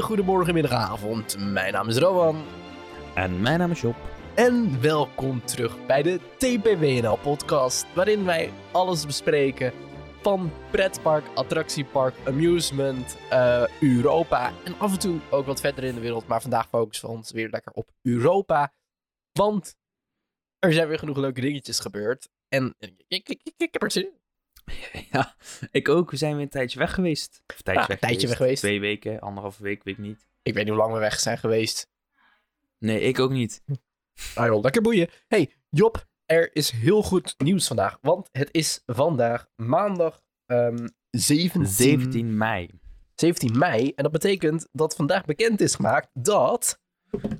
hele goede morgen, middag, avond. Mijn naam is Rowan. En mijn naam is Job. En welkom terug bij de TPWNL-podcast, waarin wij alles bespreken van pretpark, attractiepark, amusement, eh, Europa en af en toe ook wat verder in de wereld. Maar vandaag focussen we ons weer lekker op Europa, want er zijn weer genoeg leuke dingetjes gebeurd. En ik, ik, ik, ik heb er zin in. Ja, ik ook. We zijn weer een tijdje weg geweest. Of een tijdje, Ja, weg, een tijdje geweest. weg geweest. Twee weken, anderhalve week, weet ik niet. Ik weet niet hoe lang we weg zijn geweest. Nee, ik ook niet. Ah joh, lekker boeien. Hey, Job, er is heel goed nieuws vandaag. Want het is vandaag maandag ehm 17, 17 mei. 17 mei. En dat betekent dat vandaag bekend is gemaakt dat...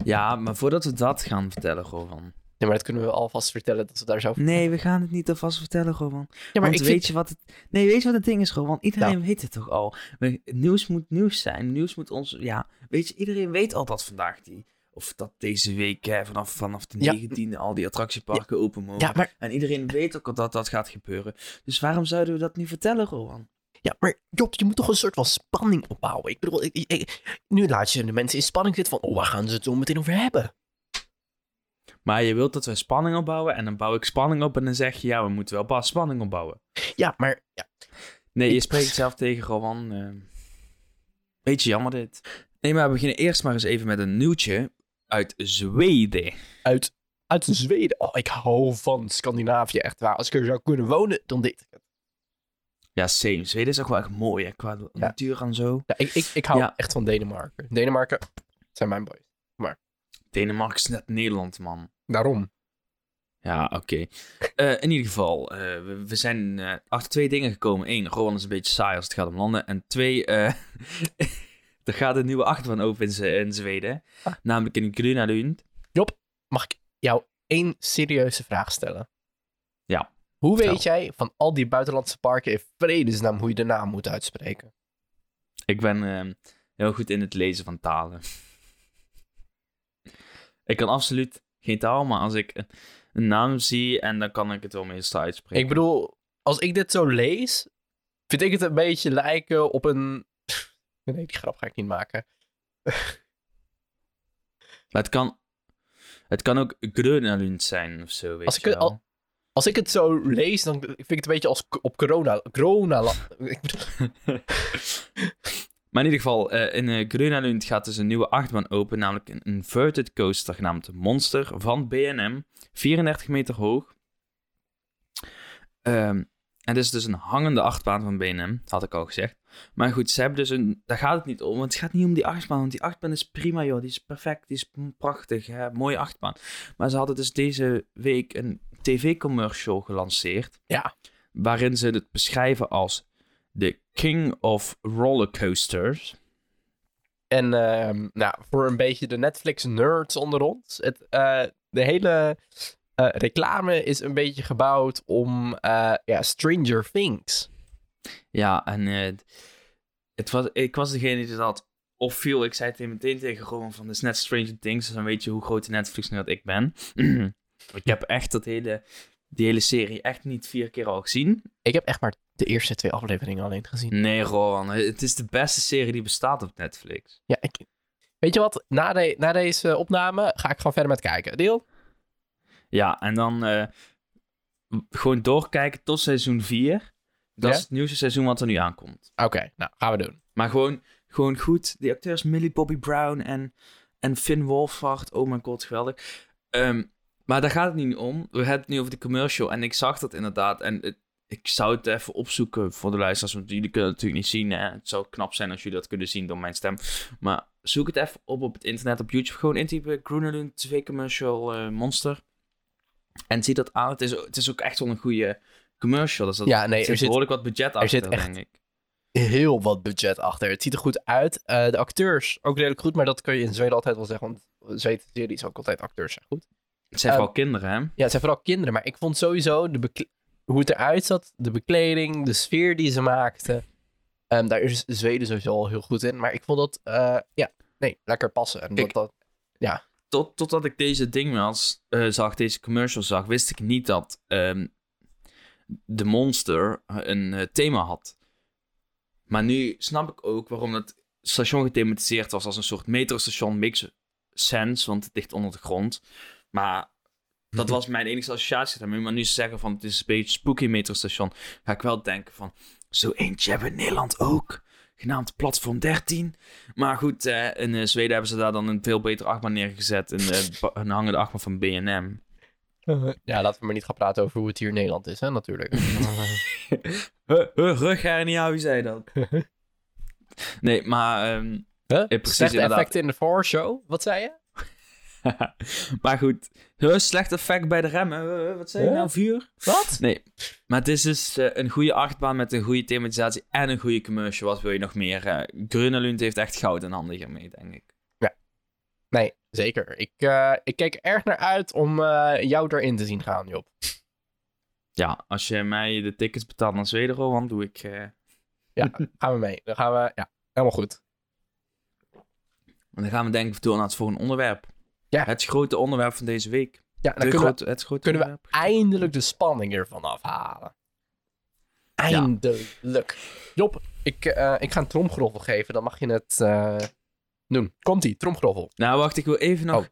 Ja, maar voordat we dat gaan vertellen, gewoon. Nee, maar dat kunnen we alvast vertellen dat we daar zo... Nee, we gaan het niet alvast vertellen, gewoon. Ja, maar Want ik weet vind... je wat het... Nee, weet je wat het ding is, gewoon? Iedereen Nou. weet het toch al. Nieuws moet nieuws zijn. Nieuws moet ons... Ja, weet je, iedereen weet al dat vandaag die... Of dat deze week, hè, vanaf, vanaf de Ja. 19e, al die attractieparken open mogen. Ja, maar, En iedereen weet ook al dat dat gaat gebeuren. Dus waarom zouden we dat niet vertellen, Rowan? ja, maar Job, je moet toch een soort van spanning opbouwen. Ik bedoel, ik, ik- ik- nu laat je de mensen in spanning zitten van... Oh, waar gaan ze het zo meteen over hebben? Maar je wilt dat we spanning opbouwen en dan bouw ik spanning op en dan zeg je ja, we moeten wel pas spanning opbouwen. Ja, maar... Ja, Nee, je spreekt zelf tegen Rowan. eh beetje jammer dit. Nee, maar we beginnen eerst maar eens even met een nieuwtje uit Zweden. uit, uit Zweden. Oh, ik hou van Scandinavië, echt waar. Als ik er zou kunnen wonen, dan deed ik het. Ja, same. Zweden is ook wel echt mooi, hè, qua natuur en zo. Ja, ik, ik, ik hou Ja. echt van Denemarken. Denemarken zijn mijn boys. Denemarken is net Nederland, man. Daarom. Ja, oké. Eh, in ieder geval, eh, we, we zijn eh, achter twee dingen gekomen. Eén, Rowan is een beetje saai als het gaat om landen. En twee, er gaat een nieuwe achtbaan open in, Z- in Zweden. Ah. Namelijk in Grunalund. Mag ik jou één serieuze vraag stellen? Ja, Hoe weet jij van al die buitenlandse parken in vredesnaam hoe je de naam moet uitspreken? Ik ben heel goed in het lezen van talen. Ik kan absoluut geen taal, maar als ik een, naam zie en dan kan ik het wel meestal uitspreken. Ik bedoel, als ik dit zo lees, vind ik het een beetje lijken op een... Nee, die grap ga ik niet maken. Maar het kan, het kan ook Grunalund zijn of zo, weet Als ik je het al- Als ik het zo lees, dan vind ik het een beetje als op corona. corona ik bedoel, Maar in ieder geval, eh, in uh, gaat dus een nieuwe achtbaan open, namelijk een inverted coaster genaamd Monster van B&M, 34 meter hoog. Ehm, en dit is dus een hangende achtbaan van B&M, had ik al gezegd. Maar goed, ze hebben dus een, daar gaat het niet om, want het gaat niet om die achtbaan, want die achtbaan is prima joh, die is perfect, die is prachtig, hè, mooie achtbaan. Maar ze hadden dus deze week een tv-commercial gelanceerd, Ja. waarin ze het beschrijven als de King of Rollercoasters. En ehm, nou, voor een beetje de Netflix-nerds onder ons. Het, eh, de hele eh, reclame is een beetje gebouwd om eh, ja, Stranger Things. Ja, en het was, ik was degene die dat opviel. Ik zei het meteen tegen Roman van, dit is net Stranger Things. Dus dan weet je hoe groot de Netflix nerd ik ben. ik heb echt dat hele, die hele serie echt niet vier keer al gezien. Ik heb echt maar de eerste twee afleveringen alleen gezien. Nee, Rowan, het is de beste serie die bestaat op Netflix. Ja, ik, weet je wat? Na, de, na deze opname ga ik gewoon verder met kijken. Deel? Ja, en dan eh, gewoon doorkijken tot seizoen 4. Dat Ja? is het nieuwste seizoen wat er nu aankomt. Oké, nou, gaan we doen. Maar gewoon, gewoon goed. Die acteurs Millie Bobby Brown en, en Finn Wolfhard. Oh mijn god, geweldig. Ehm, maar daar gaat het niet om. We hebben het nu over de commercial. En ik zag dat inderdaad. En het- ik zou het even opzoeken voor de luisteraars. Want jullie kunnen het natuurlijk niet zien. Hè? Het zou knap zijn als jullie dat kunnen zien door mijn stem. Maar zoek het even op op het internet, op YouTube. Gewoon intypen Groenelund TV commercial eh, monster. En zie dat aan. Het is, het is ook echt wel een goede commercial. Dus dat, Ja, nee, er er zit behoorlijk wat budget achter, zit echt- denk ik. heel wat budget achter. Het ziet er goed uit. Eh, de acteurs ook redelijk goed, maar dat kun je in Zweden altijd wel zeggen. Want Zweden series ook altijd acteurs zijn goed. Het zijn Ehm, vooral kinderen, hè? Ja, het zijn vooral kinderen, maar ik vond sowieso de hoe het eruit zat, de bekleding, de sfeer die ze maakten. ehm, daar is Zweden sowieso al heel goed in. Maar ik vond dat, eh, ja, nee, lekker passen. En dat, dat, tot, totdat ik deze ding was, eh, zag, deze commercial zag, wist ik niet dat ehm, de monster een eh, thema had. Maar nu snap ik ook waarom het station gethematiseerd was als een soort metrostation, makes sense, want het ligt onder de grond. Maar dat was mijn enige associatie daarmee. Maar nu ze zeggen van het is een beetje spooky metrostation, ga ik wel denken van zo eentje hebben we in Nederland ook. Genaamd Platform 13. Maar goed, eh, in eh, Zweden hebben ze daar dan een veel beter achtbaan neergezet. Een, eh, ba- een hangende achtbaan van B&M. Ja, laten we maar niet gaan praten over hoe het hier in Nederland is, hè, natuurlijk. Huh, huh, rughernia, wie zei dat? nee, maar... ehm, Huh? precies, Slechte inderdaad. effecten in de voorshow. Wat zei je? maar goed, huh, slecht effect bij de remmen. Huh, wat zei je nou, vuur? Wat? Nee, maar het is dus eh, een goede achtbaan met een goede thematisatie en een goede commercial. Wat wil je nog meer? Uh, Grunelund heeft echt goud in handen hiermee, denk ik. Nee, zeker. Ik, eh, ik er erg naar uit om eh, jou erin te zien gaan, Job. Ja, als je mij de tickets betaalt naar Zweden, Rowan, doe ik... eh, Ja, gaan we mee. Dan gaan we, ja, helemaal goed. En dan gaan we denk ik door naar het volgende onderwerp. Ja. Het grote onderwerp van deze week. Ja, dan kunnen, grote, het grote we, kunnen we eindelijk de spanning ervan afhalen. Eindelijk. Job, ik, eh, ik ga een tromgeroffel geven. Dan mag je het eh, doen. Komt-ie, tromgeroffel. Nou, wacht, ik wil even nog Oh.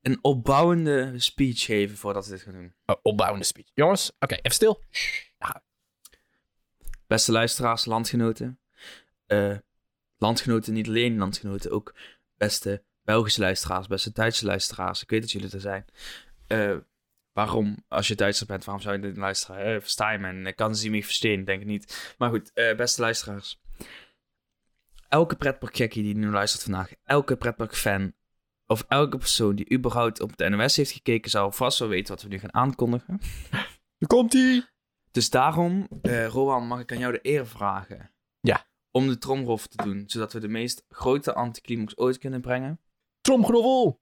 een opbouwende speech geven voordat we dit gaan doen. Oh, opbouwende speech. Jongens, oké, even stil. Beste luisteraars, landgenoten. Eh, landgenoten, niet alleen landgenoten, ook beste Belgische luisteraars, beste Duitse luisteraars. Ik weet dat jullie er zijn. Eh, waarom, als je Duitser bent, waarom zou je dit luisteren? Eh, versta je me? En kan ze me verstaan? Denk ik niet. Maar goed, eh, beste luisteraars. Elke pretparkgekkie die nu luistert vandaag, elke pretparkfan, of elke persoon die überhaupt op de NOS heeft gekeken, zou vast wel weten wat we nu gaan aankondigen. Komt-ie. Dus daarom, eh Rowan, mag ik aan jou de eer vragen. Ja. Om de tromrof te doen, zodat we de meest grote anticlimax ooit kunnen brengen. Tromgeroffel.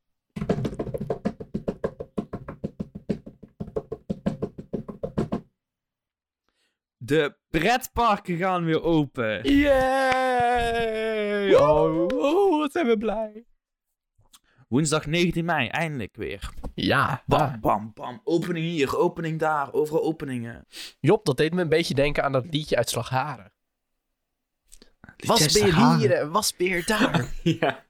De pretparken gaan weer open. Yay! Oh, oh, wat zijn we blij. Woensdag 19 mei, eindelijk weer. Ja, Bam, bam, bam. Opening hier, opening daar, overal openingen. Job, dat deed me een beetje denken aan dat liedje uit Slagharen. Wasbeer hier en wasbeer daar. Ja.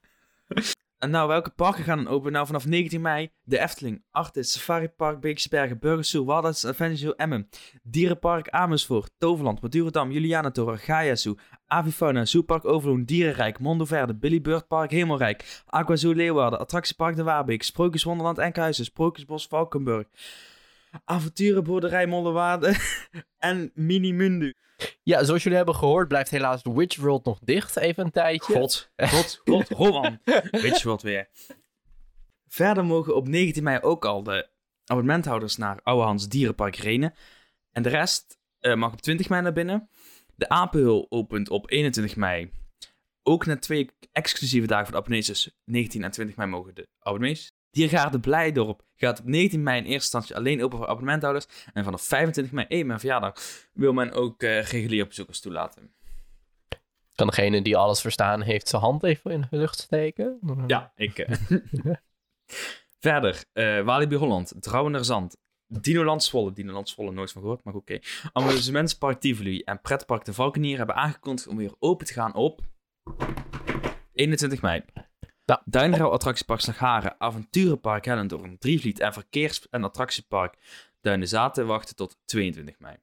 En nou, welke parken gaan dan open? Nou, vanaf 19 mei de Efteling, Artis, Safari Park, Beekse Bergen, Burgers Zoo, Waldorf Adventure Emmen, Dierenpark Amersfoort, Toverland, Madurodam, Julianatoren, Gaia Zoo, Avifauna, Zoopark Overloon, Dierenrijk, Mondo Verde, Billy Bird Park Hemelrijk, Aqua Zoo Leeuwarden, Attractiepark De Waarbeek, Sprookjes Wonderland Enkhuizen, Sprookjesbos Valkenburg, Avonturenboerderij Mollewaarde en Mini Mundu. Ja, zoals jullie hebben gehoord blijft helaas de Witch World nog dicht even een tijdje. God, God, God, je wat weer. Verder mogen op 19 mei ook al de abonnementhouders naar Ouwehands Dierenpark Renen. En de rest eh, mag op 20 mei naar binnen. De Apenhul opent op 21 mei. Ook na twee exclusieve dagen voor de abonnees, dus 19 en 20 mei mogen de abonnees. Diergaarde Blijdorp gaat op 19 mei in eerste instantie alleen open voor abonnementhouders. En vanaf 25 mei, één mijn verjaardag, wil men ook eh, reguliere bezoekers toelaten. Kan degene die alles verstaan heeft zijn hand even in de lucht steken? Ja, ik. eh. Verder, eh Walibi Holland, Drouwener Zand, Dinoland Zwolle, Dinoland Zwolle nooit van gehoord, maar oké. Amusementspark Tivoli en Pretpark de Valkenier hebben aangekondigd om weer open te gaan op 21 mei. Ja. Duinrouw Attractiepark Slagharen, Avonturenpark Hellendoorn, Drievliet en Verkeers- en Attractiepark Duinen Zaten wachten tot 22 mei.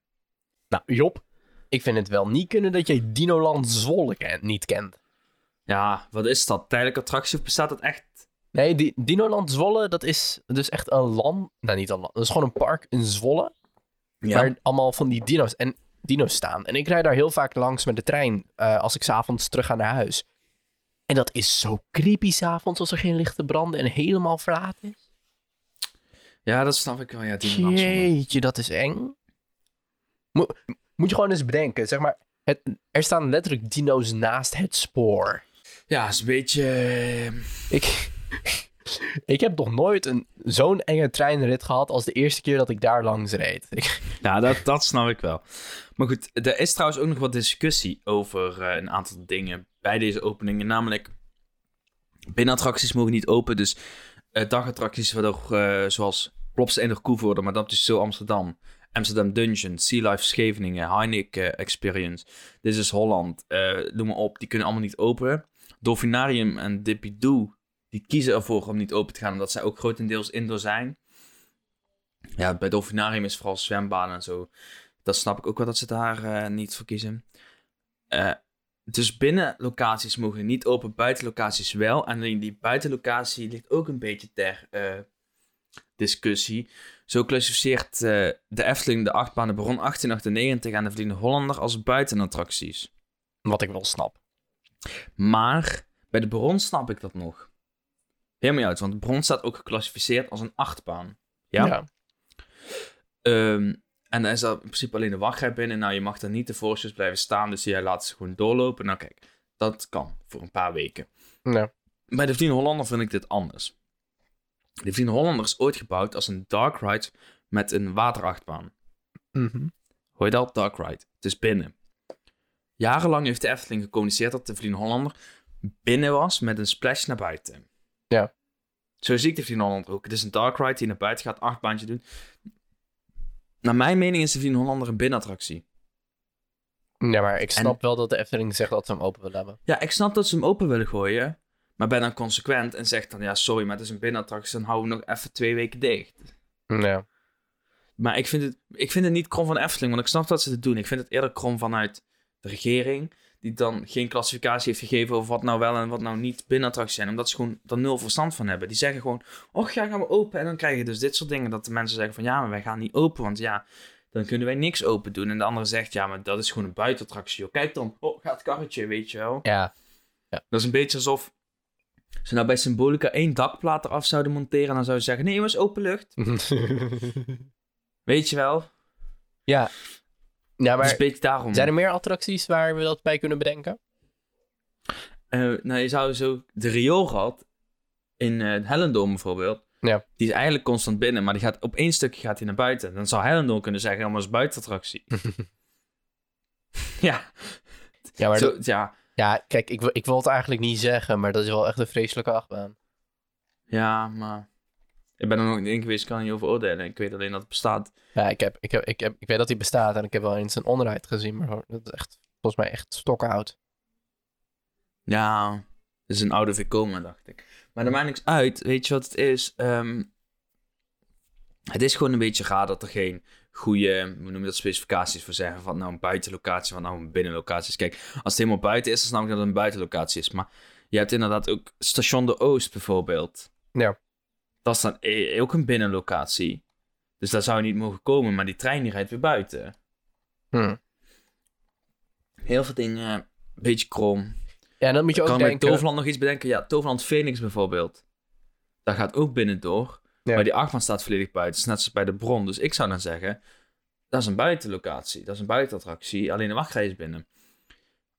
Nou, Job, ik vind het wel niet kunnen dat jij Dinoland Zwolle ken- niet kent. Ja, wat is dat? Tijdelijke attractie of bestaat dat echt? Nee, die, Dinoland Zwolle, dat is dus echt een land... Nou, niet een land. Dat is gewoon een park in Zwolle. Waar allemaal van die dino's en dino's staan. En ik rijd daar heel vaak langs met de trein eh, als ik s'avonds terug ga naar huis. En dat is zo creepy s'avonds als er geen lichten branden en helemaal verlaat is. ja, dat snap ik wel. Ja. Jeetje, dat is eng. Mo- moet je gewoon eens bedenken, zeg maar, het, er staan letterlijk dino's naast het spoor. Ja, is een beetje... eh, Ik, ik heb nog nooit een, zo'n enge treinrit gehad als de eerste keer dat ik daar langs reed. Ja, dat, dat snap ik wel. Maar goed, er is trouwens ook nog wat discussie over eh, een aantal dingen bij deze openingen. Namelijk, binnenattracties mogen niet open. Dus eh, dagattracties, waardoor, eh, zoals Koevoorde, maar dat is zo Amsterdam. Amsterdam Dungeon, Sea Life Scheveningen, Heineken Experience, This is Holland, uh, noem maar op. Die kunnen allemaal niet open. Dolfinarium en Dippy Doo, die kiezen ervoor om niet open te gaan, omdat zij ook grotendeels indoor zijn. Ja, bij Dolfinarium is vooral zwembaden en zo. Dat snap ik ook wel dat ze daar uh, niet voor kiezen. Uh, dus binnen locaties mogen niet open, buiten locaties wel. En die buitenlocatie ligt ook een beetje ter uh, discussie. Zo klassificeert de Efteling de achtbaan de Baron 1898 en de Vliegende Hollander als buitenattracties. Wat ik wel snap. Maar bij de Baron snap ik dat nog. Helemaal niet uit, want de Baron staat ook geclassificeerd als een achtbaan. Ja. ja. Um, en dan is dat in principe alleen de wachtrij binnen. Nou, je mag er niet de voorsjes blijven staan, dus jij laat ze gewoon doorlopen. Nou kijk, dat kan voor een paar weken. Ja. Bij de Vliegende Hollander vind ik dit anders. De Vliegende Hollander is ooit gebouwd als een dark ride met een waterachtbaan. Mm Hoor je dat? Dark ride. Het is binnen. Jarenlang heeft de Efteling gecommuniceerd dat de Vliegende Hollander binnen was met een splash naar buiten. Ja. Zo zie ik de Vliegende Hollander ook. Het is een dark ride die naar buiten gaat, achtbaantje doen. Naar mijn mening is de Vliegende Hollander een binnenattractie. Ja, maar ik snap wel dat de Efteling zegt dat ze hem open willen hebben. Ja, ik snap dat ze hem open willen gooien. Maar ben dan consequent en zeg dan, ja, sorry, maar het is een binnenattractie. Dan houden we nog even twee weken dicht. Ja. Maar ik vind het, ik vind het niet krom van Efteling, want ik snap dat ze het doen. Ik vind het eerder krom vanuit de regering, die dan geen klassificatie heeft gegeven over wat nou wel en wat nou niet binnenattracties zijn. Omdat ze gewoon er nul verstand van hebben. Die zeggen gewoon, oh ja, gaan we open. En dan krijg je dus dit soort dingen dat de mensen zeggen van, ja, maar wij gaan niet open, want ja, dan kunnen wij niks open doen. En de andere zegt, ja, maar dat is gewoon een buitenattractie. Kijk dan, oh, gaat het karretje, weet je wel. Ja. ja. Dat is een beetje alsof ze nou bij Symbolica één dakplaat eraf zouden monteren, dan zou je zeggen, nee jongens, open lucht. weet je wel? Ja. Ja, maar dus daarom. zijn er meer attracties waar we dat bij kunnen bedenken? Uh, nou, je zou zo de rioolgat in uh, Hellendoom bijvoorbeeld. Ja. Die is eigenlijk constant binnen, maar die gaat op één stukje gaat hij naar buiten. Dan zou Hellendoom kunnen zeggen, allemaal is buitenattractie. ja. Ja, maar zo, ja. Ja, kijk, ik, ik wil het eigenlijk niet zeggen, maar dat is wel echt een vreselijke achtbaan. Ja, maar ik ben er nog niet in geweest, kan niet over oordelen. Ik weet alleen dat het bestaat. Ja, ik, heb, ik, heb, ik, heb, ik weet dat hij bestaat en ik heb wel eens een onderrijd gezien, maar dat is echt, volgens mij echt stokhout. Ja, het is een oude Vekoma, dacht ik. Maar er maakt niks uit. Weet je wat het is? Ehm, het is gewoon een beetje raar dat er geen goede, hoe noem je dat, specificaties voor zeggen. Van nou een buitenlocatie, van nou een binnenlocatie. Kijk, als het helemaal buiten is, dan snap ik dat het een buitenlocatie is. Maar je hebt inderdaad ook Station de Oost bijvoorbeeld. Ja. Dat is dan e- ook een binnenlocatie. Dus daar zou je niet mogen komen, maar die trein die rijdt weer buiten. Hmm. Heel veel dingen, een beetje krom. Ja, dan moet je ook kan denken... bij Toverland nog iets bedenken? Ja, Toverland Phoenix bijvoorbeeld. Dat gaat ook binnen door. Ja. Maar die achtbaan staat volledig buiten. Het is net zoals bij de bron. Dus ik zou dan zeggen, dat is een buitenlocatie. Dat is een buitenattractie. Alleen de wachtrij is binnen.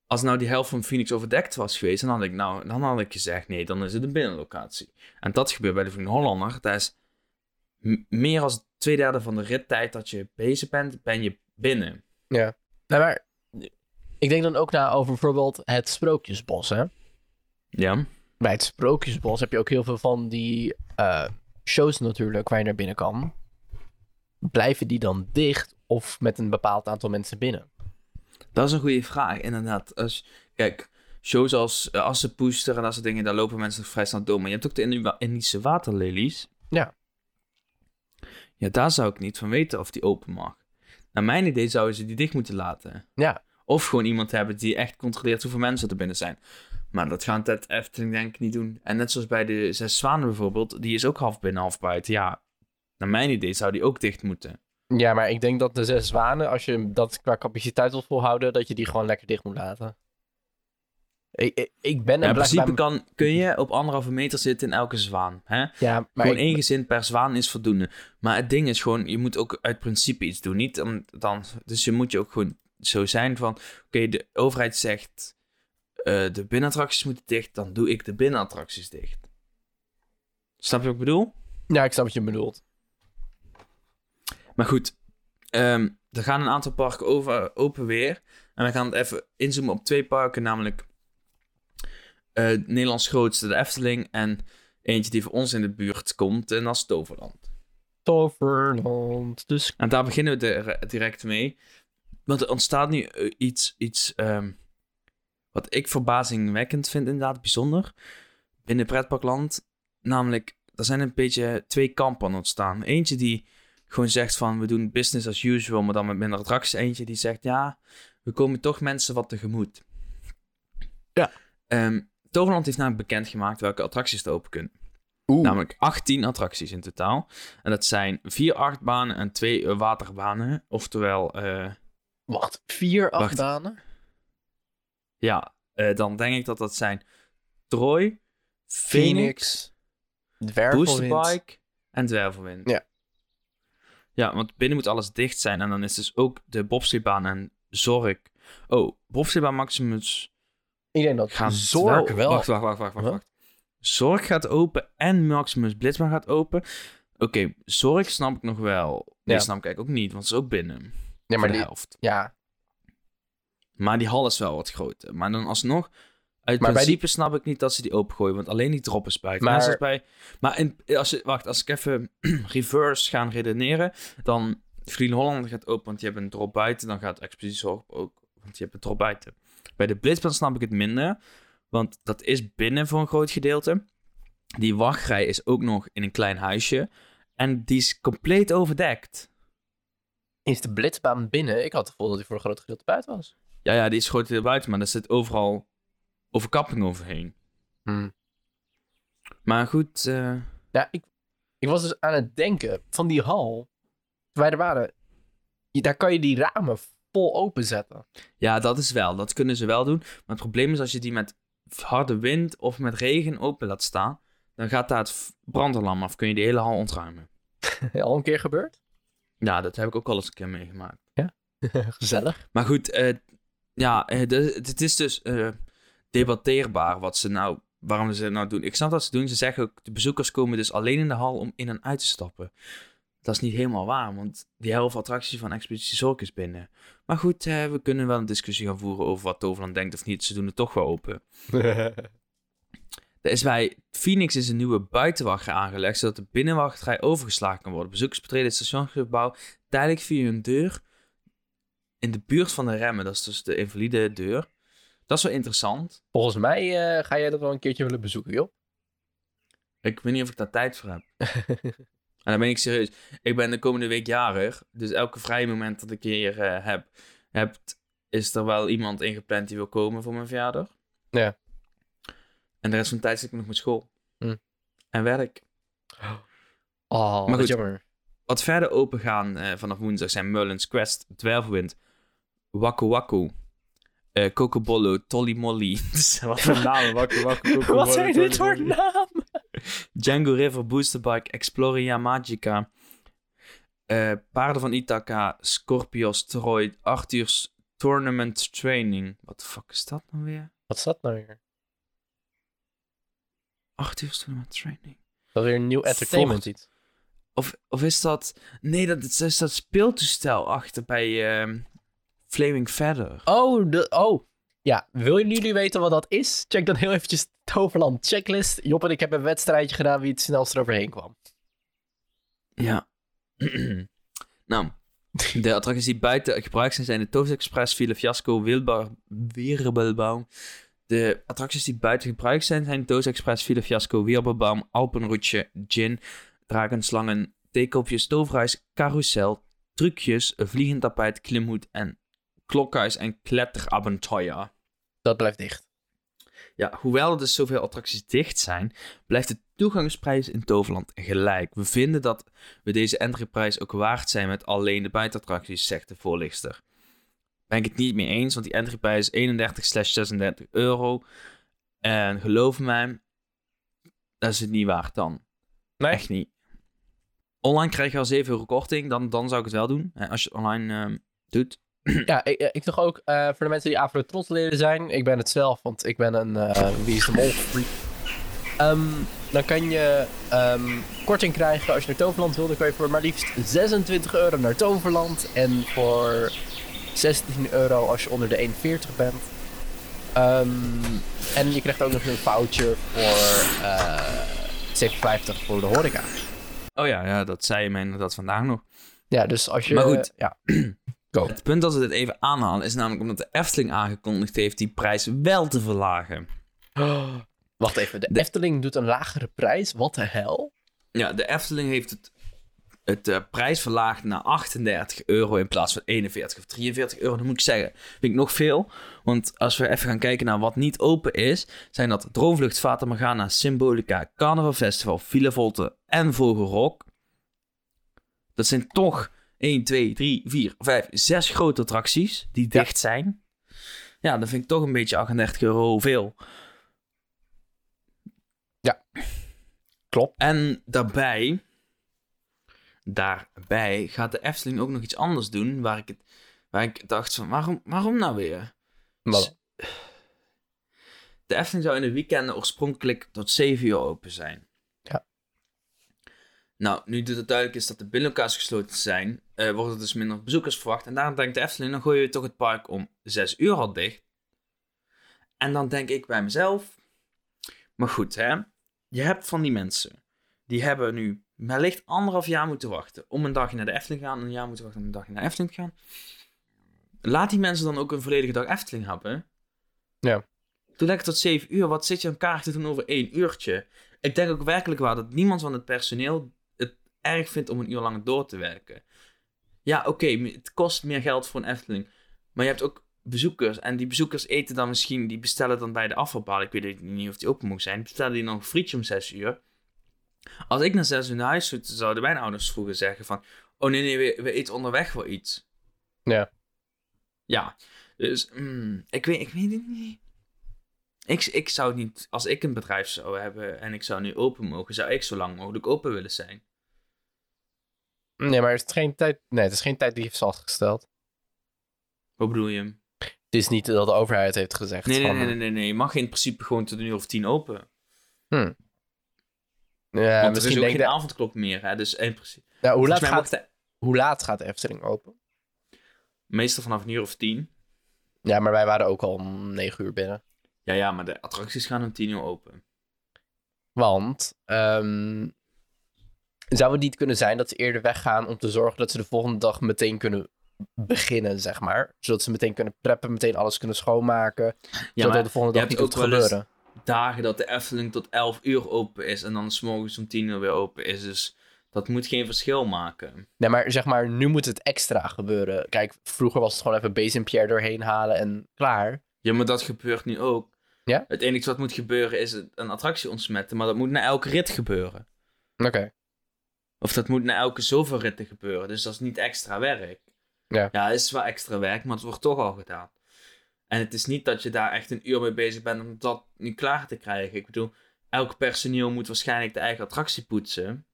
Als nou die helft van Phoenix overdekt was geweest, dan had ik, nou, dan had ik gezegd, nee, dan is het een binnenlocatie. En dat gebeurt bij de Vrienden Hollander. Dat is meer dan twee derde van de rittijd dat je bezig bent, ben je binnen. Ja. Nou, maar ik denk dan ook na over bijvoorbeeld het Sprookjesbos, hè? Ja. Bij het Sprookjesbos heb je ook heel veel van die uh, shows natuurlijk waar je naar binnen kan. Blijven die dan dicht of met een bepaald aantal mensen binnen? Dat is een goede vraag, inderdaad. Als, kijk, shows als uh, Assenpoester en dat soort dingen, daar lopen mensen vrij snel door. Maar je hebt ook de Indische waterlelies. Ja. Ja, daar zou ik niet van weten of die open mag. Naar mijn idee zouden ze die dicht moeten laten. Ja. Of gewoon iemand hebben die echt controleert hoeveel mensen er binnen zijn. Maar dat gaat het Efteling denk ik niet doen. En net zoals bij de Zes Zwanen bijvoorbeeld, die is ook half binnen, half buiten. Ja, naar mijn idee zou die ook dicht moeten. Ja, maar ik denk dat de Zes Zwanen, als je dat qua capaciteit wil volhouden, dat je die gewoon lekker dicht moet laten. Ik, ik, ik ben ja, in principe kan, kun je op anderhalve meter zitten in elke zwaan. Hè? Ja, maar gewoon één gezin per zwaan is voldoende. Maar het ding is gewoon, je moet ook uit principe iets doen. Niet om, dan, dus je moet je ook gewoon zo zijn van... Oké, de overheid zegt... Uh, de binnenattracties moeten dicht, dan doe ik de binnenattracties dicht. Snap je wat ik bedoel? Ja, ik snap wat je bedoelt. Maar goed, um, er gaan een aantal parken over, open weer. En we gaan het even inzoomen op twee parken, namelijk uh, Nederlands grootste, de Efteling. En eentje die voor ons in de buurt komt, en dat is Toverland. Toverland. Dus En daar beginnen we direct mee. Want er ontstaat nu eh, iets, iets ehm, wat ik verbazingwekkend vind, inderdaad bijzonder. Binnen pretparkland. Namelijk, er zijn een beetje twee kampen ontstaan. Eentje die gewoon zegt van, we doen business as usual, maar dan met minder attracties. Eentje die zegt, ja, we komen toch mensen wat tegemoet. Ja. Ehm, Toverland heeft namelijk bekendgemaakt welke attracties er open kunnen. Oeh. Namelijk 18 attracties in totaal. En dat zijn vier achtbanen en twee eh, waterbanen. Oftewel, eh, Wacht, vier Wacht. achtbanen? ja, eh, dan denk ik dat dat zijn Troy, Phoenix, Dwervelwind. Boosterbike en Dwervelwind. Ja. Ja, want binnen moet alles dicht zijn. En dan is dus ook de bobsleebaan en Zorg. Oh, bobsleebaan Maximus Ik denk dat gaan Zorg wel. Wacht, wacht, wacht, wacht, wacht. Huh? wacht. Zorg gaat open en Maximus Blitzbaan gaat open. Oké, Zorg snap ik nog wel. Nee, Ja. snap ik eigenlijk ook niet, want het is ook binnen. Ja, voor maar de die, helft. ja, Maar die hal is wel wat groter. Maar dan alsnog, uit Maar bij principe snap ik niet dat ze die opengooien. Want alleen die drop is buiten. Maar- bij... Maar in, als je, wacht, als ik even reverse gaan redeneren, dan Vliegen Holland gaat open, want je hebt een drop buiten. Dan gaat Expeditie Zorg ook, want je hebt een drop buiten. Bij de Blitzbaan snap ik het minder, want dat is binnen voor een groot gedeelte. Die wachtrij is ook nog in een klein huisje. En die is compleet overdekt. is de blitzbaan binnen? Ik had het gevoel dat hij voor een groot gedeelte buiten was. Ja, ja, die is groot deel buiten, maar er zit overal overkapping overheen. Hmm. Maar goed, eh, Ja, ik, ik was dus aan het denken van die hal. Toen wij er waren, daar kan je die ramen vol openzetten. ja, dat is wel. Dat kunnen ze wel doen. Maar het probleem is als je die met harde wind of met regen open laat staan, dan gaat daar het brandalarm af. Kun je die hele hal ontruimen. Al een keer gebeurd? Ja, dat heb ik ook al eens een keer meegemaakt. Gezellig. Maar goed, eh, ja, eh, het is dus debatteerbaar wat ze nou, waarom ze het nou doen. Ik snap dat ze doen. Ze zeggen ook, de bezoekers komen dus alleen in de hal om in en uit te stappen. Dat is niet helemaal waar, want die helft attractie van Expeditie Zorg is binnen. Maar goed, eh, we kunnen wel een discussie gaan voeren over wat Toverland denkt of niet. Ze doen het toch wel open. Er is bij Phoenix is een nieuwe buitenwachtrij aangelegd, zodat de binnenwachtrij overgeslagen kan worden. Bezoekers betreden het stationsgebouw tijdelijk via een deur in de buurt van de remmen. Dat is dus de invalide deur. Dat is wel interessant. Volgens mij eh, ga jij dat wel een keertje willen bezoeken, joh. Ik weet niet of ik daar tijd voor heb. en dan ben ik serieus. Ik ben de komende week jarig, dus elke vrije moment dat ik hier eh, heb, hebt, is er wel iemand ingepland die wil komen voor mijn verjaardag. Ja. En de rest van de tijd zit ik nog met school. Hm. En werk. Oh, Maar maar goed. jammer. Wat verder open gaan eh, vanaf woensdag zijn Merlin's Quest, Dwervelwind, Waku Waku, eh Cocobolo, Tolly Molly. Wat voor namen, Waku, Cocobolo, Wat zijn dit voor namen? Django River, Boosterbike, Exploria Magica, eh, Paarden van Ithaca, Scorpios, Troy, Arthur's Tournament Training. Wat de fuck is dat nou weer? Wat is dat nou weer? Arthur's Tournament Training. Dat is weer een nieuw entertainment iets. Of, of is dat... Nee, dat is, is dat speeltoestel achter bij ehm, Flaming Feather. Oh, de, oh. Ja, willen jullie weten wat dat is? Check dan heel eventjes Toverland checklist. Job en ik hebben een wedstrijdje gedaan wie het snelst eroverheen kwam. Ja. nou, de attracties die buiten gebruikt zijn, zijn de Toast Express, File Fiasco, Wilbar, Wirbelbaum. De attracties die buiten gebruikt zijn, zijn Toast Express, File Fiasco, Wirbelbaum, Alpenroetje, Gin, Dragenslangen, Theekopjes, Toverhuis, Carousel, Trucjes, Vliegend Tapijt, Klimhoed en Klokhuis en Kletterabenteuer. Dat blijft dicht. Ja, hoewel er dus zoveel attracties dicht zijn, blijft de toegangsprijs in Toverland gelijk. We vinden dat we deze entryprijs ook waard zijn met alleen de buitenattracties, zegt de voorlichter. Ben ik het niet mee eens, want die entryprijs is 31-36 euro. En geloof mij, dat is het niet waard dan. Nee. Echt niet. Online krijg je al 7 euro korting, dan, dan zou ik het wel doen. Als je het online ehm, doet. Ja, ik, eh, ik ook eh, voor de mensen die Afro trots leren zijn. Ik ben het zelf, want ik ben een eh, Wie is de Mol freak. Ehm, dan kan je ehm, korting krijgen als je naar Toverland wil. Dan kan je voor maar liefst 26 euro naar Toverland. En voor 16 euro als je onder de 41 bent. Ehm, en je krijgt ook nog een voucher voor 7,50 voor de horeca. Oh ja, ja, dat zei je mij inderdaad vandaag nog. Ja, dus als je... Maar goed. Ja. Go. Het punt dat ze dit even aanhalen is namelijk omdat de Efteling aangekondigd heeft die prijs wel te verlagen. Wacht even, de, De- Efteling doet een lagere prijs? Wat de hel? Ja, de Efteling heeft het, het eh, prijs verlaagd naar 38 euro in plaats van 41 of 43 euro. Dat moet ik zeggen, vind ik nog veel. Want als we even gaan kijken naar wat niet open is, zijn dat Droomvlucht, Fata Morgana, Symbolica, Carnaval Festival, Villa Volte en Vogelrok. Dat zijn toch 1, 2, 3, 4, 5, 6 grote attracties die Ja. dicht zijn. Ja, dat vind ik toch een beetje 38 euro veel. Klopt. En daarbij, daarbij gaat de Efteling ook nog iets anders doen, waar ik, het, waar ik dacht van, waarom, waarom nou weer? De Efteling zou in de weekenden oorspronkelijk tot 7 uur open zijn. Nou, nu het duidelijk is dat de binnenlocaties gesloten zijn, eh, worden er dus minder bezoekers verwacht. En daarom denkt de Efteling, dan gooi je toch het park om 6 uur al dicht. En dan denk ik bij mezelf, maar goed hè, je hebt van die mensen, die hebben nu wellicht anderhalf jaar moeten wachten om een dagje naar de Efteling te gaan, en een jaar moeten wachten om een dagje naar de Efteling te gaan. Laat die mensen dan ook een volledige dag Efteling hebben. Ja. Doe lekker tot 7 uur. Wat zit je aan kaart te doen over één uurtje? Ik denk ook werkelijk waar dat niemand van het personeel erg vindt om een uur lang door te werken. Ja, oké, het kost meer geld voor een Efteling. Maar je hebt ook bezoekers. En die bezoekers eten dan misschien, die bestellen dan bij de afvalpaal. Ik weet niet of die open moet zijn. Bestellen die nog een frietje om 6 uur. Als ik naar 6 uur naar huis zou, zouden mijn ouders vroeger zeggen van... Oh nee, nee, we, we eten onderweg wel iets. Ja. Ja, dus mm, ik, weet, ik weet het niet. Ik, ik zou niet, als ik een bedrijf zou hebben en ik zou nu open mogen, zou ik zo lang mogelijk open willen zijn. Nee, maar het is geen tijd... Nee, het is geen tijd die heeft vastgesteld. Wat bedoel je? Het is niet dat de overheid heeft gezegd Nee, nee, van... nee, nee, nee, nee. Je mag in principe gewoon tot een uur of tien open. Ja, Want er is misschien ook geen je... avondklok meer, hè. Dus in principe... Nou, hoe, laat gaat, de- hoe laat gaat de Efteling open? meestal vanaf een uur of tien. Ja, maar wij waren ook al om negen uur binnen. Ja, ja, maar de attracties gaan om tien uur open. Want ehm, zou het niet kunnen zijn dat ze eerder weggaan om te zorgen dat ze de volgende dag meteen kunnen beginnen, zeg maar? Zodat ze meteen kunnen preppen, meteen alles kunnen schoonmaken. Ja, zodat maar de volgende dag niet hoeft eens- gebeuren. dagen dat de Efteling tot 11 uur open is en dan s morgens om 10 uur weer open is. Dus dat moet geen verschil maken. Nee, maar zeg maar, nu moet het extra gebeuren. Kijk, vroeger was het gewoon even Bezempierre doorheen halen en klaar. Ja, maar dat gebeurt nu ook. Ja? Het enige wat moet gebeuren is een attractie ontsmetten, maar dat moet na elke rit gebeuren. Oké. Of dat moet na elke zoveel ritten gebeuren, dus dat is niet extra werk. Ja. Ja, het is wel extra werk, maar het wordt toch al gedaan. En het is niet dat je daar echt een uur mee bezig bent om dat nu klaar te krijgen. Ik bedoel, elk personeel moet waarschijnlijk de eigen attractie poetsen.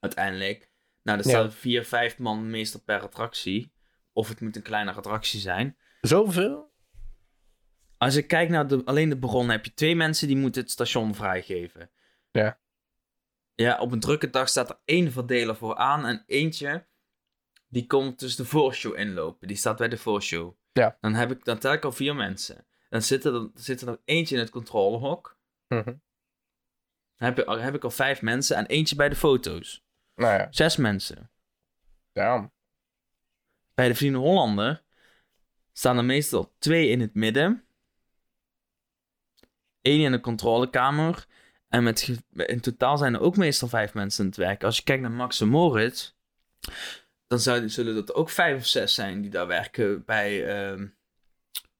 Uiteindelijk. Nou, er Ja. staan vier, vijf man meestal per attractie. Of het moet een kleinere attractie zijn. Zoveel? Als ik kijk naar de, alleen de bron, heb je twee mensen die moeten het station vrijgeven. Ja. Ja, op een drukke dag staat er één verdeler voor aan en eentje die komt dus de voorshow inlopen. Die staat bij de voorshow. Ja. Dan, heb ik, dan tel ik al vier mensen. Dan zit er, dan zit er nog eentje in het controlehok. Mhm. Dan heb, ik- dan heb ik al vijf mensen en eentje bij de foto's. Nou ja, Zes mensen. daarom. Bij de Vrienden Hollander staan er meestal twee in het midden. Eén in de controlekamer. En met, in totaal zijn er ook meestal vijf mensen aan het werk. Als je kijkt naar Max en Moritz, dan zou, zullen dat ook vijf of zes zijn die daar werken bij, ehm,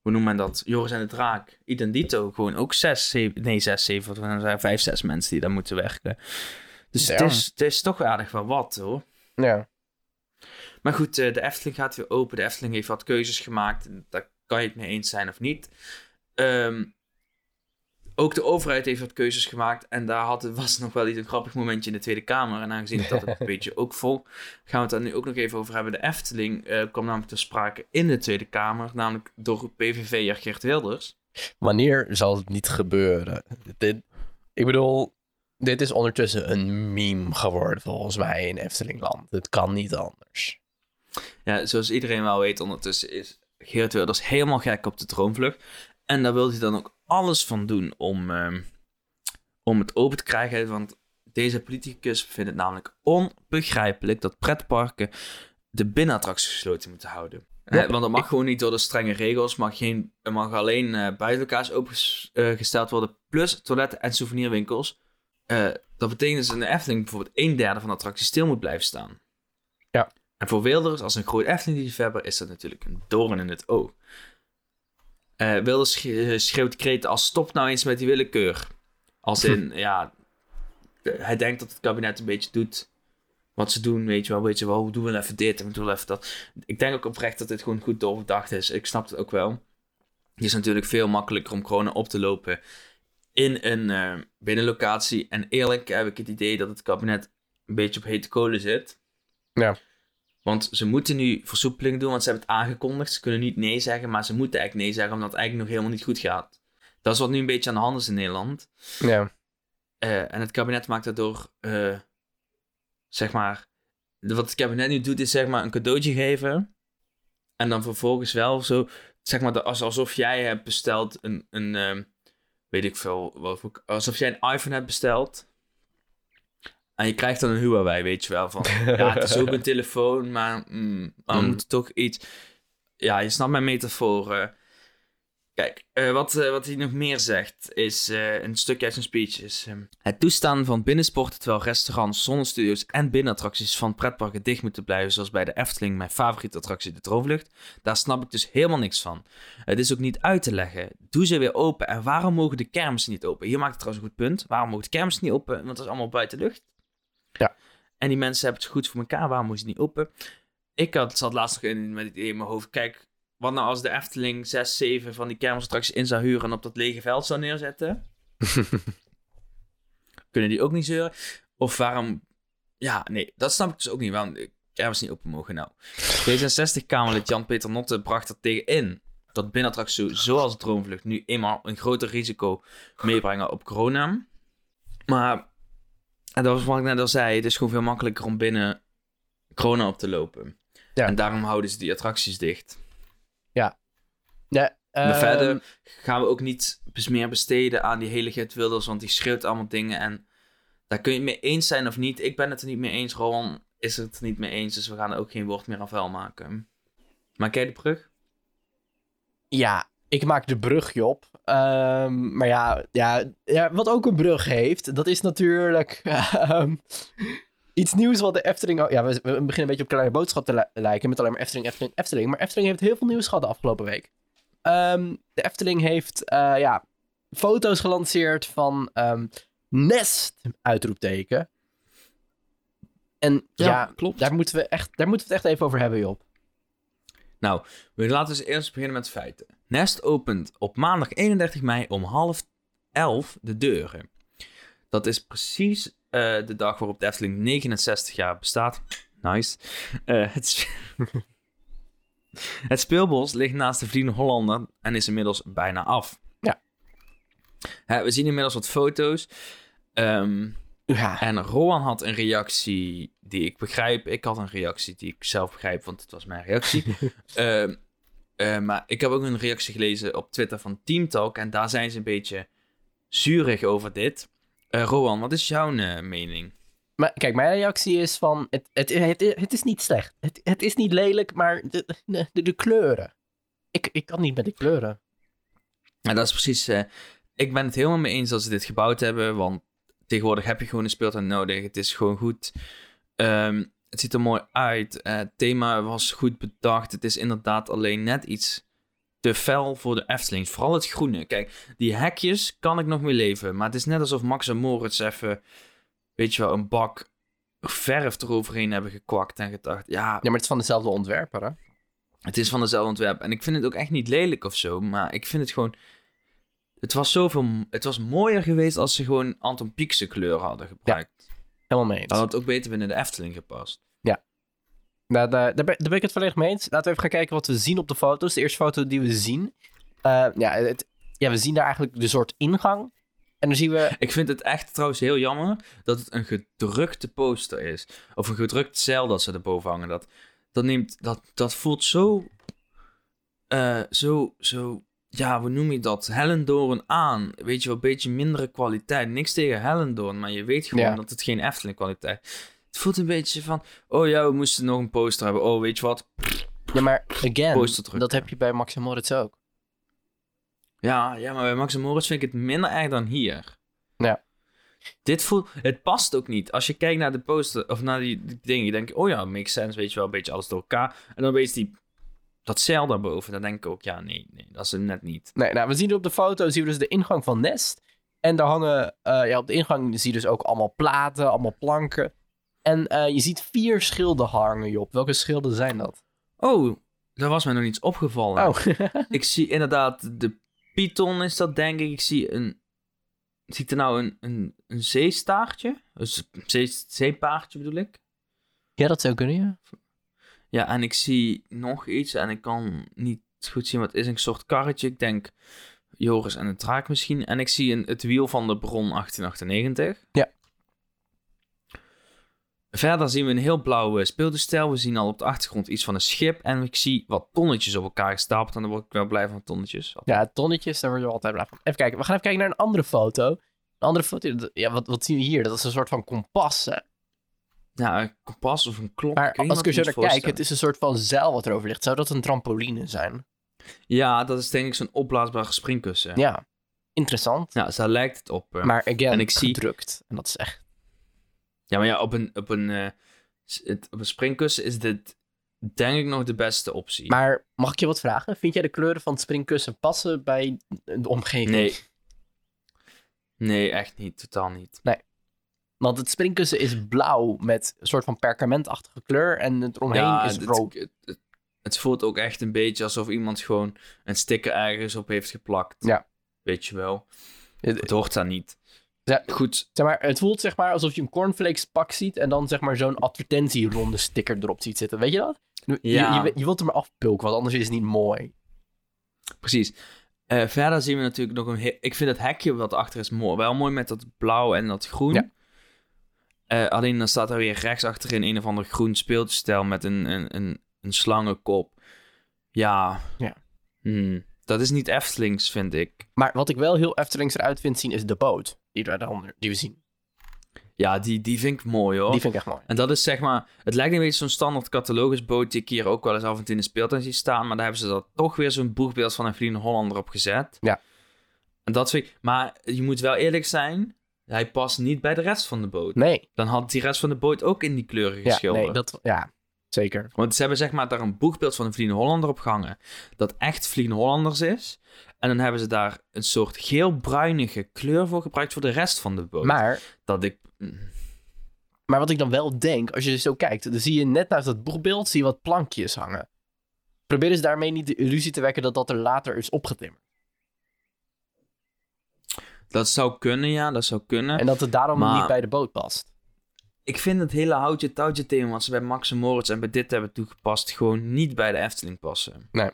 hoe noemt men dat? Joris en de Draak. Idendito, gewoon ook zes, zeven, nee zes, zeven, dan zijn vijf, zes mensen die daar moeten werken. Dus het Ja. is, het is toch aardig wel wat hoor. Ja. Maar goed, eh, de Efteling gaat weer open. De Efteling heeft wat keuzes gemaakt. Daar kan je het mee eens zijn of niet. Ehm, ook de overheid heeft wat keuzes gemaakt. En daar had, was nog wel iets een grappig momentje in de Tweede Kamer. En aangezien dat het een beetje ook vol, gaan we het daar nu ook nog even over hebben. De Efteling eh, kwam namelijk te sprake in de Tweede Kamer. Namelijk door PVV'er Geert Wilders. Wanneer zal het niet gebeuren? Dit, ik bedoel, dit is ondertussen een meme geworden volgens mij in Eftelingland. Het kan niet anders. Ja, zoals iedereen wel weet ondertussen is Geert Wilders helemaal gek op de droomvlucht. En daar wil hij dan ook alles van doen om, ehm, om het open te krijgen. Want Deze politicus vindt het namelijk onbegrijpelijk dat pretparken de binnenattracties gesloten moeten houden. Ja, Eh, want dat mag ik- gewoon niet door de strenge regels. Mag geen, er mag alleen eh buitenlocaties opengesteld worden. Plus toiletten en souvenirwinkels. Eh, dat betekent dus in de Efteling bijvoorbeeld een derde van de attractie stil moet blijven staan. Ja. En voor Wilders, als een groot Efteling-liefhebber, is dat natuurlijk een doorn in het oog. Eh Wilders sch- schreeuwt kreten als stop nou eens met die willekeur. Als in, ja, hij denkt dat het kabinet een beetje doet wat ze doen, weet je wel. Weet je wel, hoe doen we even dit en we doen even dat. Ik denk ook oprecht dat dit gewoon goed doorbedacht is. Ik snap het ook wel. Het is natuurlijk veel makkelijker om corona op te lopen in een eh, binnenlocatie. En eerlijk heb ik het idee dat het kabinet een beetje op hete kolen zit. Ja. Want ze moeten nu versoepelingen doen, want ze hebben het aangekondigd. Ze kunnen niet nee zeggen, maar ze moeten eigenlijk nee zeggen, omdat het eigenlijk nog helemaal niet goed gaat. Dat is wat nu een beetje aan de hand is in Nederland. Ja. Eh, en het kabinet maakt daardoor, eh, zeg maar, wat het kabinet nu doet, is zeg maar een cadeautje geven. En dan vervolgens wel zo, zeg maar, alsof jij hebt besteld een, een ehm, weet ik veel, alsof jij een iPhone hebt besteld. En je krijgt dan een Huawei, weet je wel, van, ja, het is ook een telefoon, maar, mm, we Mm. moeten toch iets, ja, je snapt mijn metafoor. Kijk, eh, wat, eh, wat hij nog meer zegt, is eh, een stukje uit zijn speech. Is, ehm, het toestaan van binnensporten terwijl restaurants, zonnestudio's en binnenattracties van pretparken dicht moeten blijven, zoals bij de Efteling, mijn favoriete attractie, de Droomvlucht. Daar snap ik dus helemaal niks van. Het is ook niet uit te leggen. Doe ze weer open. En waarom mogen de kermissen niet open? Hier maakt het trouwens een goed punt. Waarom mogen de kermissen niet open? Want dat is allemaal buiten lucht. Ja. En die mensen hebben het goed voor elkaar. Waarom mogen ze niet open? Ik had, zat laatst nog in, met het idee in mijn hoofd. Kijk, wat nou als de Efteling 6, 7 van die kermisattracties in zou huren en op dat lege veld zou neerzetten? Kunnen die ook niet zeuren? Of waarom... Ja, nee, dat snap ik dus ook niet. Waarom de kermis niet open mogen nou. D66-Kamerlid Jan-Peter Notte bracht er tegen in dat binnenattracties zoals Droomvlucht nu eenmaal een groter risico meebrengen op corona. Maar, en dat was wat ik net al zei, het is gewoon veel makkelijker om binnen corona op te lopen. Ja. En daarom houden ze die attracties dicht. Ja, Maar ehm, verder gaan we ook niet meer besteden aan die hele Geert Wilders, want die schreeuwt allemaal dingen. En daar kun je het mee eens zijn of niet. Ik ben het er niet mee eens. Rowan is het er niet mee eens, dus we gaan er ook geen woord meer aan vuil maken. Maak jij de brug? Ja, ik maak de brug, Job. Ehm, maar ja, ja, ja, wat ook een brug heeft, dat is natuurlijk ehm, iets nieuws wat de Efteling... Ja, we, we beginnen een beetje op kleine boodschap te li- lijken met alleen maar Efteling, Efteling, Efteling. Maar Efteling heeft heel veel nieuws gehad de afgelopen week. Ehm, de Efteling heeft eh, ja, foto's gelanceerd van Nest, uitroepteken. En ja, klopt. daar moeten, we echt, daar moeten we het echt even over hebben, Job. Nou, we laten dus eerst beginnen met feiten. Nest opent op maandag 31 mei om half elf de deuren. Dat is precies eh, de dag waarop de Efteling 69 jaar bestaat. Nice. Eh, het, het speelbos ligt naast de Vliegende Hollander en is inmiddels bijna af. Ja. Hè, we zien inmiddels wat foto's. Ehm, Ja, en Rowan had een reactie die ik begrijp. Ik had een reactie die ik zelf begrijp, want het was mijn reactie. Ehm, eh, maar ik heb ook een reactie gelezen op Twitter van Team Talk. En daar zijn ze een beetje zurig over dit. Eh Rowan, wat is jouw eh, mening? Maar kijk, mijn reactie is van, het, het, het, het is niet slecht. Het, het is niet lelijk, maar de, de, de, kleuren. Ik, ik kan niet met de kleuren. Nou, dat is precies... eh, ik ben het helemaal mee eens dat ze dit gebouwd hebben. Want tegenwoordig heb je gewoon een speeltuin nodig. Het is gewoon goed. Ehm, het ziet er mooi uit. Eh, het thema was goed bedacht. Het is inderdaad alleen net iets te fel voor de Efteling. Vooral het groene. Kijk, die hekjes kan ik nog mee leven. Maar het is net alsof Max en Moritz even... Weet je wel, een bak verf eroverheen hebben gekwakt en gedacht... Ja, Ja, maar het is van dezelfde ontwerper, hè? het is van dezelfde ontwerp. En ik vind het ook echt niet lelijk of zo. Maar ik vind het gewoon... Het was zoveel... Het was mooier geweest als ze gewoon Anton Pieckse kleur hadden gebruikt. Helemaal mee eens. Dan had het ook beter binnen de Efteling gepast. Nou, daar, daar, ben, daar ben ik het volledig mee eens. Laten we even gaan kijken wat we zien op de foto's. De eerste foto die we zien. Eh, ja, het, ja, we zien daar eigenlijk de soort ingang. En dan zien we... Ik vind het echt trouwens heel jammer dat het een gedrukte poster is. Of een gedrukt zeil dat ze erboven hangen. Dat, dat, neemt, dat, dat voelt zo... eh, zo, zo... ja, hoe noem je dat? Hellendoorn aan. Weet je wel, een beetje mindere kwaliteit. Niks tegen Hellendoorn, maar je weet gewoon Ja. dat het geen Efteling kwaliteit Het voelt een beetje van, oh ja, we moesten nog een poster hebben. Oh, weet je wat? Ja, maar again, dat heb je bij Max en Moritz ook. Ja, ja, maar bij Max en Moritz vind ik het minder erg dan hier. Ja. Dit voelt, het past ook niet. Als je kijkt naar de poster, of naar die, die dingen, je denkt, oh ja, makes sense, weet je wel, een beetje alles door elkaar. En dan weet je die, dat zeil daarboven, dan denk ik ook, ja, nee, nee, dat is het net niet. Nee, nou, we zien op de foto zien we dus de ingang van Nest. En daar hangen, eh, ja, op de ingang zie je dus ook allemaal platen, allemaal planken. En eh, je ziet vier schilden hangen, Job. Welke schilden zijn dat? Oh, daar was mij nog iets opgevallen. Oh, Ik zie inderdaad de Python is dat, denk ik. Ik zie een, ziet er nou een, een, een zeestaartje? Een zee, zeepaardje bedoel ik. ja, dat zou kunnen, ja. Ja, en ik zie nog iets en ik kan niet goed zien wat het is. Een soort karretje. Ik denk Joris en een draak misschien. En ik zie een, het wiel van de bron 1898. Ja. Verder zien we een heel blauw eh, speeltoestel. We zien al op de achtergrond iets van een schip. En ik zie wat tonnetjes op elkaar gestapeld. En dan word ik wel blij van tonnetjes. Ja, tonnetjes, daar word je altijd blij van. Even kijken, we gaan even kijken naar een andere foto. Een andere foto, ja, wat, wat zien we hier? Dat is een soort van kompas, hè? Ja, een kompas of een klok. Maar als ik er zo naar kijk, het is een soort van zeil wat erover ligt. Zou dat een trampoline zijn? Ja, dat is denk ik zo'n opblaasbare springkussen. Ja, interessant. Ja, dus daar lijkt het op. eh. Maar again, En ik zie- gedrukt. En dat is echt... Ja, maar ja, op een, op een, eh, het, op een springkussen is dit denk ik nog de beste optie. Maar mag ik je wat vragen? Vind jij de kleuren van het springkussen passen bij de omgeving? Nee. Nee, echt niet. Totaal niet. Want het springkussen is blauw met een soort van perkamentachtige kleur. En het omheen is het, rood. Het, het, het voelt ook echt een beetje alsof iemand gewoon een sticker ergens op heeft geplakt. Ja. Weet je wel. Het- Het hoort daar niet. Ja, Goed. zeg maar, het voelt zeg maar alsof je een cornflakes pak ziet. En dan zeg maar zo'n advertentieronde sticker erop ziet zitten. Weet je dat? Je- Ja. Je, je, wilt hem maar afpulken, want anders is het niet mooi. Precies. Eh, verder zien we natuurlijk nog een... Ik vind het hekje wat achter is mooi. Wel mooi met dat blauw en dat groen. Ja. Eh, alleen dan staat er weer rechts achterin een of ander groen speeltoestel met een, een, een, een slangenkop. Ja. Ja. Hmm, dat is niet Eftelings, vind ik. Maar wat ik wel heel Eftelings eruit vind zien, is de boot. Die, we daaronder- die we zien. Ja, die, die vind ik mooi hoor. Die vind ik echt mooi. En dat is zeg maar, het lijkt een beetje zo'n standaard catalogusboot die ik hier ook wel eens af en toe in de speeltuin zie staan. Maar daar hebben ze dat toch weer zo'n boegbeeld van een Vliegende Hollander op gezet. Ja. En dat vind ik, maar je moet wel eerlijk zijn, hij past niet bij de rest van de boot. Nee. Dan had die rest van de boot ook in die kleuren Ja, geschilderd. nee, dat, ja, zeker. Want ze hebben zeg maar daar een boegbeeld van een Vliegende Hollander op gehangen. Dat echt Vliegende Hollanders is. En dan hebben ze daar een soort geel-bruinige kleur voor gebruikt voor de rest van de boot. Maar, Dat ik... maar wat ik dan wel denk, als je zo kijkt, dan zie je net naast dat boegbeeld zie je wat plankjes hangen. Probeer dus daarmee niet de illusie te wekken dat dat er later is opgetimmerd. Dat zou kunnen, ja, dat zou kunnen. En dat het daarom Maar- niet bij de boot past. Ik vind het hele houtje touwtje thema wat ze bij Max en Moritz en bij dit hebben toegepast gewoon niet bij de Efteling passen. Nee.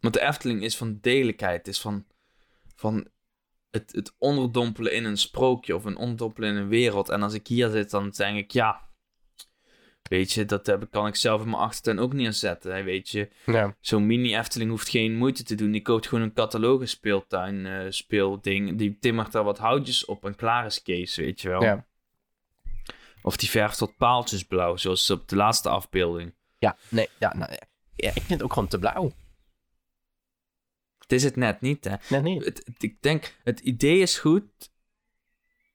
Want de Efteling is van degelijkheid, is van, van het, het onderdompelen in een sprookje of een onderdompelen in een wereld. En als ik hier zit, dan denk ik, ja, weet je, dat heb, kan ik zelf in mijn achtertuin ook neerzetten. Hè, weet je, Ja. zo'n mini Efteling hoeft geen moeite te doen. Die koopt gewoon een catalogus speeltuin eh, speelding. Die timmert daar wat houtjes op en klaar is Kees, weet je wel. Ja. Of die verft tot paaltjes blauw, zoals op de laatste afbeelding. Ja, nee, ja, nou, ja, ik vind het ook gewoon te blauw. Het is het net niet, hè. Net niet. Het, het- ik denk, het idee is goed.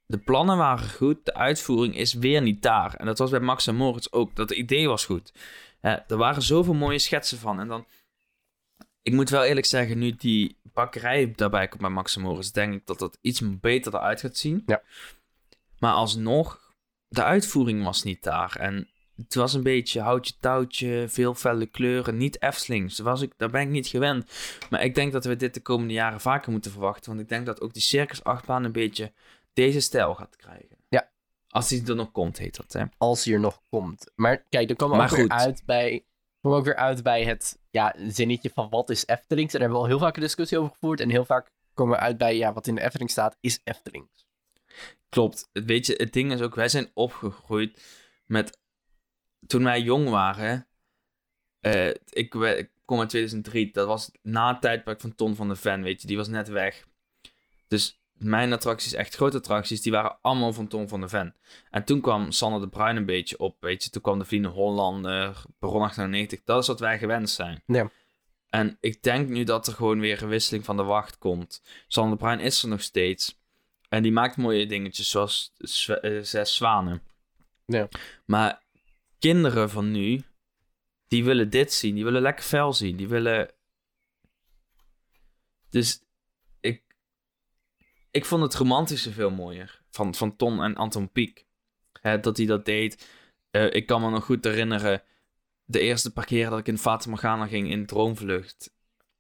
De plannen waren goed. De uitvoering is weer niet daar. En dat was bij Max en Moritz ook. Dat idee was goed. Hè, er waren zoveel mooie schetsen van. En dan... Ik moet wel eerlijk zeggen, nu die bakkerij daarbij komt bij Max en Moritz... denk ik dat dat iets beter eruit gaat zien. Ja. Maar alsnog, de uitvoering was niet daar. En het was een beetje houtje touwtje, veel felle kleuren, niet Eftelings. Daar, was ik, daar ben ik niet gewend. Maar ik denk dat we dit de komende jaren vaker moeten verwachten. Want ik denk dat ook die Circus achtbaan een beetje deze stijl gaat krijgen. Ja. Als die er nog komt, heet dat, hè? Als hij er nog komt. Maar kijk, dan komen we ook weer uit bij... Komen we ook weer uit bij het ja, zinnetje van wat is Eftelings. En daar hebben we al heel vaak een discussie over gevoerd. En heel vaak komen we uit bij ja, wat in de Efteling staat, is Eftelings. Klopt. Weet je, het ding is ook, wij zijn opgegroeid met... Toen wij jong waren... eh, ik, we- kwam in 2003. Dat was na het tijdperk van Ton van de Ven, weet je. Die was net weg. Dus mijn attracties, echt grote attracties, die waren allemaal van Ton van de Ven. En toen kwam Sander de Bruin een beetje op, weet je. Toen kwam de Vrienden Hollander, Baron 98. Dat is wat wij gewend zijn. Ja. En ik denk nu dat er gewoon weer een wisseling van de wacht komt. Sander de Bruin is er nog steeds. En die maakt mooie dingetjes, zoals eh, Zes Zwanen. Ja. Maar kinderen van nu, die willen dit zien. Die willen lekker fel zien. Die willen... Dus ik vond het romantische veel mooier. Van, van Ton en Anton Pieck. Hè, dat hij dat deed. Eh, ik kan me nog goed herinneren... De eerste paar keer dat ik in Fata Morgana ging in Droomvlucht.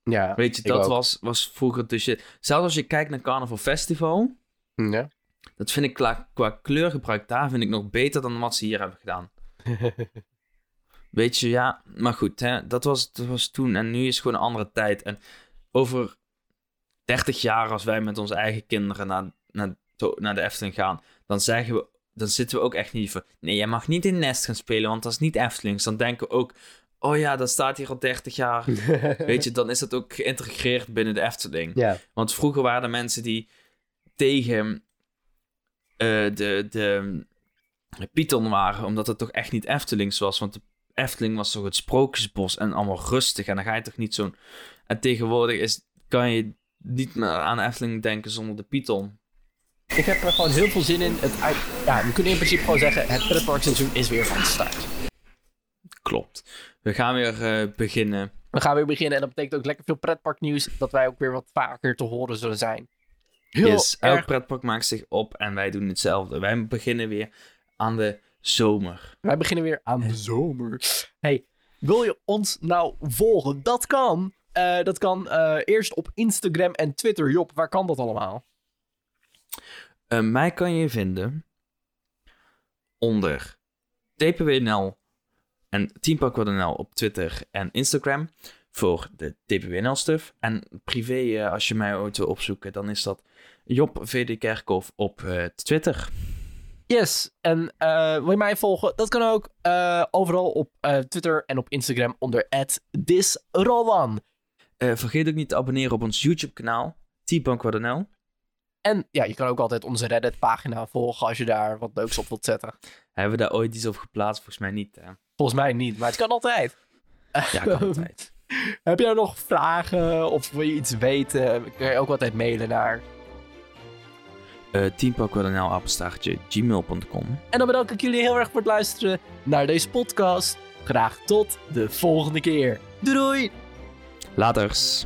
Ja. Weet je, dat ook. was, was vroeger de shit. Zelfs als je kijkt naar Carnival Festival... Ja. Dat vind ik qua, qua kleurgebruik daar vind ik nog beter dan wat ze hier hebben gedaan. Weet je, ja, maar goed, hè, dat, was, dat was toen en nu is gewoon een andere tijd. En over 30 jaar, als wij met onze eigen kinderen naar, naar, naar de Efteling gaan, dan zeggen we, dan zitten we ook echt niet van, nee, je mag niet in Nest gaan spelen, want dat is niet Eftelings. Dan denken we ook, oh ja, dat staat hier al 30 jaar. Weet je, dan is dat ook geïntegreerd binnen de Efteling. ja. Want vroeger waren er mensen die tegen eh, de, de Python waren, omdat het toch echt niet Eftelings was. Want de Efteling was toch het sprookjesbos en allemaal rustig. En dan ga je toch niet zo'n... En tegenwoordig is, kan je niet meer aan Efteling denken zonder de Python. Ik heb er gewoon heel veel zin in. Het uit... Ja, we kunnen in principe gewoon zeggen, het pretparkseizoen is weer van start. Klopt. We gaan weer eh, beginnen. We gaan weer beginnen en dat betekent ook lekker veel pretparknieuws. Dat wij ook weer wat vaker te horen zullen zijn. Heel Yes, elk erg. pretpark maakt zich op en wij doen hetzelfde. Wij beginnen weer aan de zomer. Wij beginnen weer aan de zomer. Hey, wil je ons nou volgen? Dat kan. Eh, dat kan eh, eerst op Instagram en Twitter. Job, waar kan dat allemaal? Eh, mij kan je vinden onder TPWNL en TeamPark.nl op Twitter en Instagram voor de TPWNL stuff. En privé, als je mij ooit wil opzoeken, dan is dat Job VD Kerkhoff op Twitter. Yes, en wil je mij volgen? Dat kan ook overal op Twitter en op Instagram onder @thisrowan. Eh, vergeet ook niet te abonneren op ons YouTube kanaal, TeamPark.nl. En ja, je kan ook altijd onze Reddit-pagina volgen als je daar wat leuks op wilt zetten. Hebben we daar ooit iets op geplaatst? Volgens mij niet. hè? Volgens mij niet, maar het kan altijd. Ja, kan altijd. Heb jij nog vragen of wil je iets weten? Kun je ook altijd mailen naar. Eh apenstaartje gmail.com. En dan bedank ik jullie heel erg voor het luisteren naar deze podcast. Graag tot de volgende keer. Doei doei! Laters.